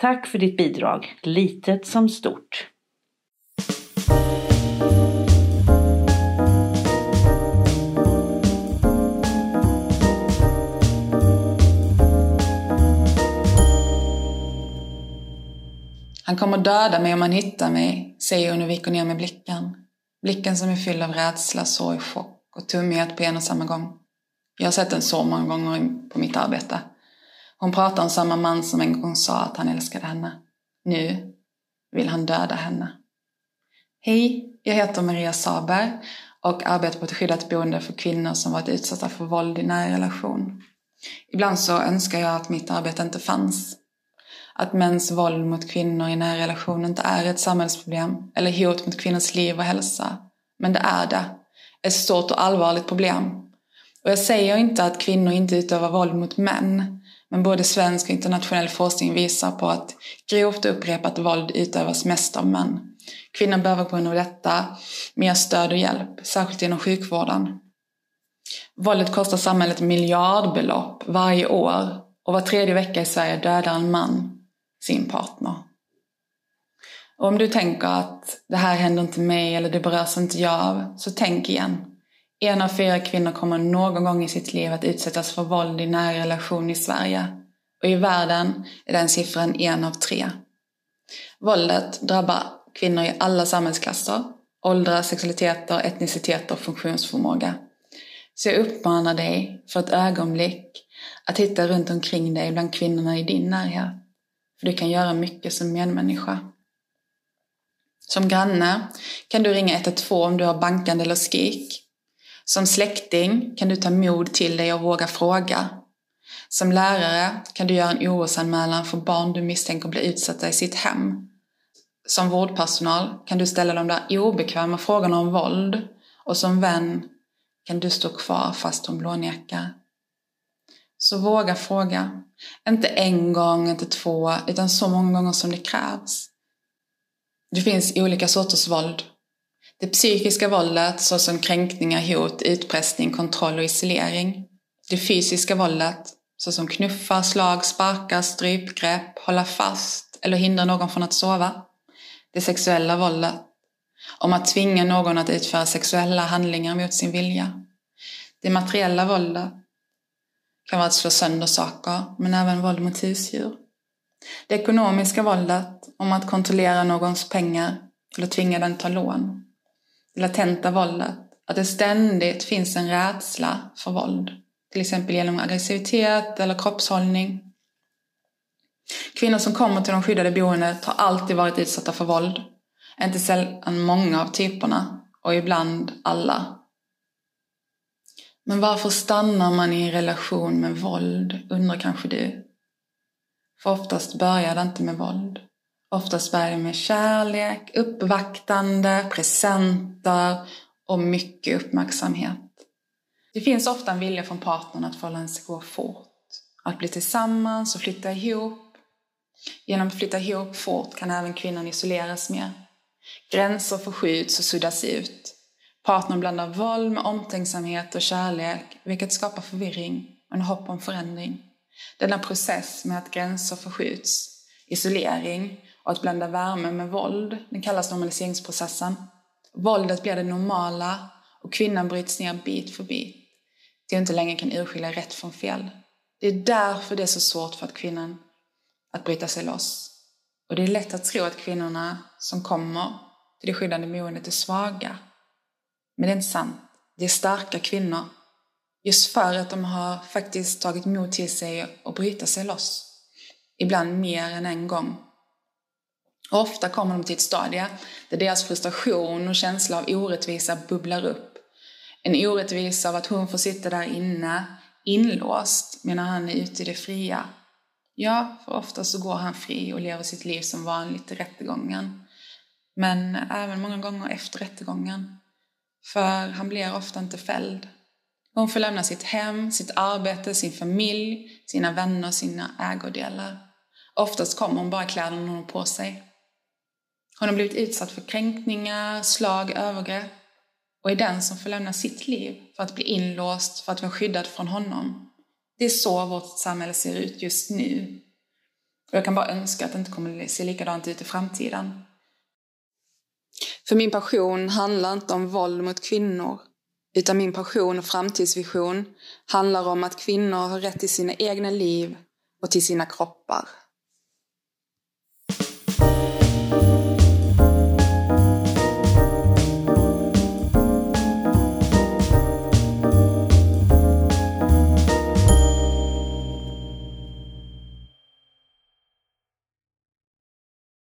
Tack för ditt bidrag, litet som stort. Han kommer döda mig om han hittar mig, säger hon och viker ner med blicken. Blicken som är fylld av rädsla, sorg, chock och tummighet på en och samma gång. Jag har sett den så många gånger på mitt arbete. Hon pratar om samma man som en gång sa att han älskade henne. Nu vill han döda henne. Hej, jag heter Maria Saber och arbetar på ett skyddat boende för kvinnor som varit utsatta för våld i nära relation. Ibland så önskar jag att mitt arbete inte fanns. Att mäns våld mot kvinnor i nära relation inte är ett samhällsproblem eller hot mot kvinnors liv och hälsa. Men det är det. Ett stort och allvarligt problem. Och jag säger inte att kvinnor inte utövar våld mot män. Men både svensk och internationell forskning visar på att grovt upprepat våld utövas mest av män. Kvinnor behöver på grund av detta mer stöd och hjälp, särskilt inom sjukvården. Våldet kostar samhället miljardbelopp varje år och var tredje vecka i Sverige dödar en man sin partner. Och om du tänker att det här händer inte mig eller det berörs inte jag av, så tänk igen. En av fyra kvinnor kommer någon gång i sitt liv att utsättas för våld i nära relation i Sverige. Och i världen är den siffran en av tre. Våldet drabbar kvinnor i alla samhällsklasser, åldrar, sexualiteter, etniciteter och funktionsförmåga. Så jag uppmanar dig för ett ögonblick att titta runt omkring dig bland kvinnorna i din närhet. För du kan göra mycket som medmänniska. Som granne kan du ringa 112 om du har bankande eller skrik. Som släkting kan du ta mod till dig och våga fråga. Som lärare kan du göra en orosanmälan för barn du misstänker blir utsatta i sitt hem. Som vårdpersonal kan du ställa de där obekväma frågorna om våld och som vän kan du stå kvar fast hon blånekar. Så våga fråga. Inte en gång, inte två, utan så många gånger som det krävs. Det finns olika sorters våld det psykiska våldet såsom kränkningar, hot, utpressning, kontroll och isolering. Det fysiska våldet såsom knuffar, slag, sparkar, strypgrepp, hålla fast eller hindra någon från att sova. Det sexuella våldet. Om att tvinga någon att utföra sexuella handlingar mot sin vilja. Det materiella våldet kan vara att slå sönder saker, men även våld mot husdjur. Det ekonomiska våldet, om att kontrollera någons pengar eller tvinga den ta lån latenta våldet. Att det ständigt finns en rädsla för våld. Till exempel genom aggressivitet eller kroppshållning. Kvinnor som kommer till de skyddade boendet har alltid varit utsatta för våld. Inte sällan många av typerna och ibland alla. Men varför stannar man i en relation med våld, undrar kanske du? För oftast börjar det inte med våld. Oftast börjar det med kärlek, uppvaktande, presenter och mycket uppmärksamhet. Det finns ofta en vilja från partnern att förhållandet ska gå fort. Att bli tillsammans och flytta ihop. Genom att flytta ihop fort kan även kvinnan isoleras mer. Gränser förskjuts och suddas ut. Partnern blandar våld med omtänksamhet och kärlek, vilket skapar förvirring och en hopp om förändring. Denna process med att gränser förskjuts, isolering och att blanda värme med våld, den kallas normaliseringsprocessen. Våldet blir det normala och kvinnan bryts ner bit för bit till inte längre kan urskilja rätt från fel. Det är därför det är så svårt för att kvinnan att bryta sig loss. Och det är lätt att tro att kvinnorna som kommer till det skyddande boendet är svaga. Men det är inte sant. Det är starka kvinnor. Just för att de har faktiskt tagit mod till sig och bryta sig loss. Ibland mer än en gång. Ofta kommer de till ett stadie där deras frustration och känsla av orättvisa bubblar upp. En orättvisa av att hon får sitta där inne, inlåst, medan han är ute i det fria. Ja, för ofta så går han fri och lever sitt liv som vanligt i rättegången. Men även många gånger efter rättegången. För han blir ofta inte fälld. Hon får lämna sitt hem, sitt arbete, sin familj, sina vänner, sina ägodelar. Oftast kommer hon bara kläderna hon har på sig. Hon har blivit utsatt för kränkningar, slag, övergrepp och är den som får lämna sitt liv för att bli inlåst, för att vara skyddad från honom. Det är så vårt samhälle ser ut just nu. Och jag kan bara önska att det inte kommer se likadant ut i framtiden. För min passion handlar inte om våld mot kvinnor, utan min passion och framtidsvision handlar om att kvinnor har rätt till sina egna liv och till sina kroppar.